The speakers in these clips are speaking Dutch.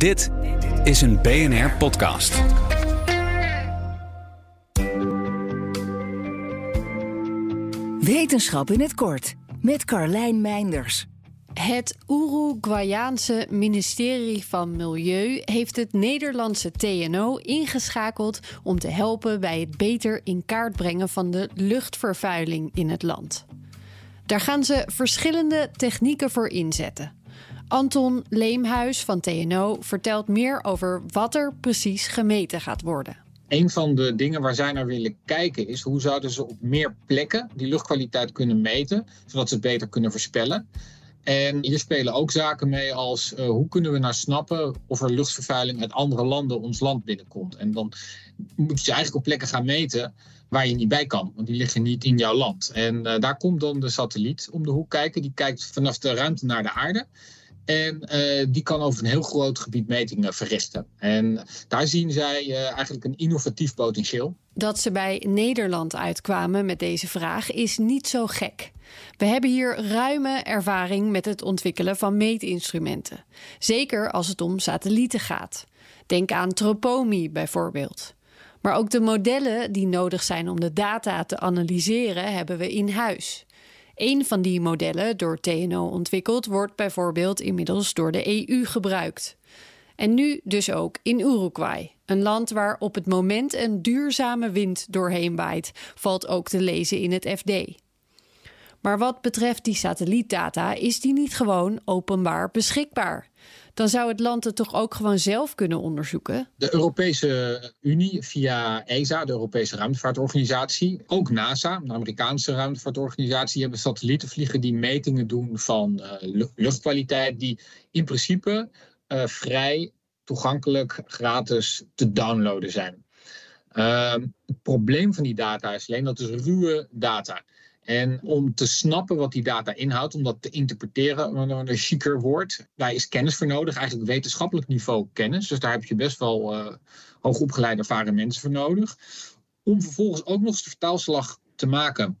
Dit is een BNR podcast. Wetenschap in het kort met Carlijn Meinders. Het Uruguayaanse ministerie van Milieu heeft het Nederlandse TNO ingeschakeld om te helpen bij het beter in kaart brengen van de luchtvervuiling in het land. Daar gaan ze verschillende technieken voor inzetten. Anton Leemhuis van TNO vertelt meer over wat er precies gemeten gaat worden. Een van de dingen waar zij naar willen kijken is hoe zouden ze op meer plekken die luchtkwaliteit kunnen meten, zodat ze het beter kunnen voorspellen. En hier spelen ook zaken mee als uh, hoe kunnen we nou snappen of er luchtvervuiling uit andere landen ons land binnenkomt. En dan moet je eigenlijk op plekken gaan meten waar je niet bij kan, want die liggen niet in jouw land. En uh, daar komt dan de satelliet om de hoek kijken. Die kijkt vanaf de ruimte naar de aarde. En uh, die kan over een heel groot gebied metingen verrichten. En daar zien zij uh, eigenlijk een innovatief potentieel. Dat ze bij Nederland uitkwamen met deze vraag is niet zo gek. We hebben hier ruime ervaring met het ontwikkelen van meetinstrumenten. Zeker als het om satellieten gaat. Denk aan Tropomi bijvoorbeeld. Maar ook de modellen die nodig zijn om de data te analyseren, hebben we in huis. Een van die modellen, door TNO ontwikkeld, wordt bijvoorbeeld inmiddels door de EU gebruikt. En nu dus ook in Uruguay, een land waar op het moment een duurzame wind doorheen waait, valt ook te lezen in het FD. Maar wat betreft die satellietdata, is die niet gewoon openbaar beschikbaar? Dan zou het land het toch ook gewoon zelf kunnen onderzoeken? De Europese Unie via ESA, de Europese Ruimtevaartorganisatie, ook NASA, de Amerikaanse ruimtevaartorganisatie, hebben satellieten vliegen die metingen doen van uh, luchtkwaliteit, die in principe uh, vrij toegankelijk gratis te downloaden zijn. Uh, het probleem van die data is alleen dat het ruwe data. En om te snappen wat die data inhoudt, om dat te interpreteren, een chiquer woord, daar is kennis voor nodig, eigenlijk wetenschappelijk niveau kennis. Dus daar heb je best wel uh, hoogopgeleide ervaren mensen voor nodig. Om vervolgens ook nog eens de vertaalslag te maken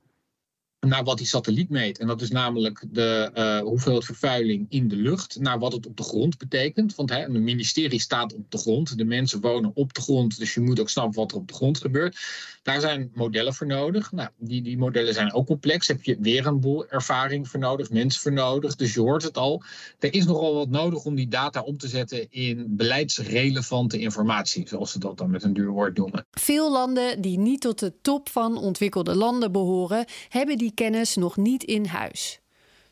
naar wat die satelliet meet. En dat is namelijk de uh, hoeveelheid vervuiling in de lucht, naar wat het op de grond betekent. Want een ministerie staat op de grond, de mensen wonen op de grond, dus je moet ook snappen wat er op de grond gebeurt. Daar zijn modellen voor nodig. Nou, die, die modellen zijn ook complex. Heb je weer een boel ervaring voor nodig, mensen voor nodig. Dus je hoort het al. Er is nogal wat nodig om die data om te zetten in beleidsrelevante informatie, zoals ze dat dan met een duur woord noemen. Veel landen die niet tot de top van ontwikkelde landen behoren, hebben die kennis nog niet in huis.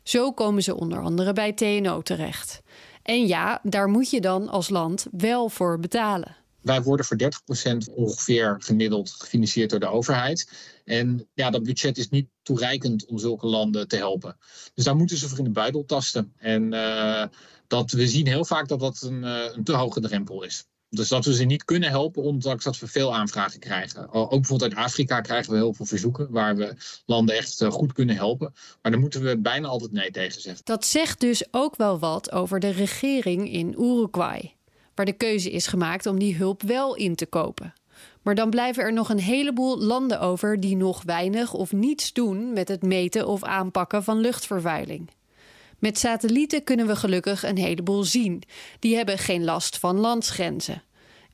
Zo komen ze onder andere bij TNO terecht. En ja, daar moet je dan als land wel voor betalen. Wij worden voor 30% ongeveer gemiddeld gefinancierd door de overheid. En ja, dat budget is niet toereikend om zulke landen te helpen. Dus daar moeten ze voor in de buidel tasten. En uh, dat, we zien heel vaak dat dat een, uh, een te hoge drempel is. Dus dat we ze niet kunnen helpen, ondanks dat we veel aanvragen krijgen. Ook bijvoorbeeld uit Afrika krijgen we heel veel verzoeken waar we landen echt goed kunnen helpen. Maar dan moeten we bijna altijd nee tegen zeggen. Dat zegt dus ook wel wat over de regering in Uruguay, waar de keuze is gemaakt om die hulp wel in te kopen. Maar dan blijven er nog een heleboel landen over die nog weinig of niets doen met het meten of aanpakken van luchtvervuiling. Met satellieten kunnen we gelukkig een heleboel zien. Die hebben geen last van landsgrenzen.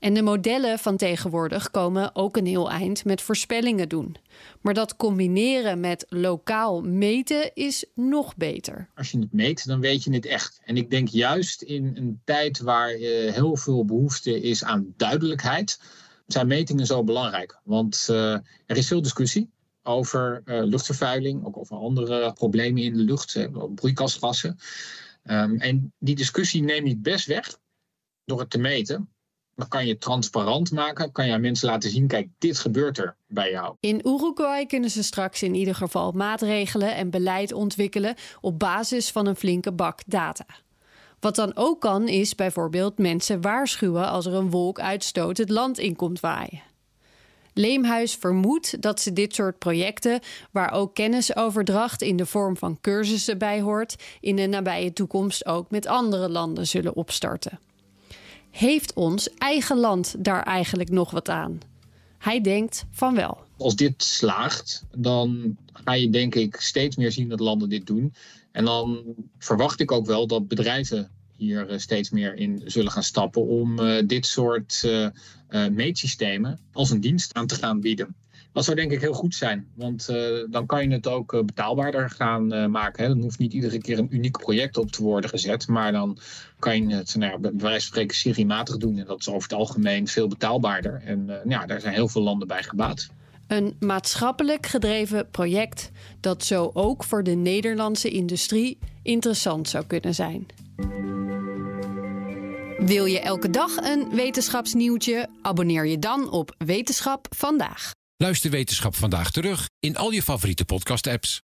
En de modellen van tegenwoordig komen ook een heel eind met voorspellingen doen. Maar dat combineren met lokaal meten is nog beter. Als je het meet, dan weet je het echt. En ik denk juist in een tijd waar uh, heel veel behoefte is aan duidelijkheid, zijn metingen zo belangrijk. Want uh, er is veel discussie over uh, luchtvervuiling, ook over andere problemen in de lucht, broeikasgassen. Um, en die discussie neem je best weg door het te meten. Dan kan je transparant maken, kan je aan mensen laten zien, kijk, dit gebeurt er bij jou. In Uruguay kunnen ze straks in ieder geval maatregelen en beleid ontwikkelen op basis van een flinke bak data. Wat dan ook kan, is bijvoorbeeld mensen waarschuwen als er een wolk uitstoot het land in komt waaien. Leemhuis vermoedt dat ze dit soort projecten, waar ook kennisoverdracht in de vorm van cursussen bij hoort, in de nabije toekomst ook met andere landen zullen opstarten. Heeft ons eigen land daar eigenlijk nog wat aan? Hij denkt van wel. Als dit slaagt, dan ga je denk ik steeds meer zien dat landen dit doen. En dan verwacht ik ook wel dat bedrijven hier steeds meer in zullen gaan stappen om dit soort meetsystemen als een dienst aan te gaan bieden. Dat zou denk ik heel goed zijn, want dan kan je het ook betaalbaarder gaan maken. Hè. Dan hoeft niet iedere keer een uniek project op te worden gezet, maar dan kan je het nou ja, bij wijze van spreken seriematig doen. En dat is over het algemeen veel betaalbaarder. En nou ja, daar zijn heel veel landen bij gebaat. Een maatschappelijk gedreven project dat zo ook voor de Nederlandse industrie interessant zou kunnen zijn. Wil je elke dag een wetenschapsnieuwtje? Abonneer je dan op Wetenschap vandaag. Luister Wetenschap vandaag terug in al je favoriete podcast-apps.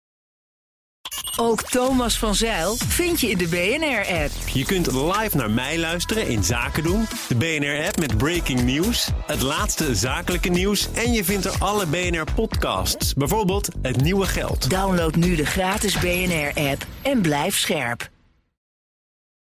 Ook Thomas van Zeil vind je in de BNR-app. Je kunt live naar mij luisteren in Zaken doen. De BNR-app met breaking news, het laatste zakelijke nieuws... en je vindt er alle BNR-podcasts, bijvoorbeeld Het Nieuwe Geld. Download nu de gratis BNR-app en blijf scherp.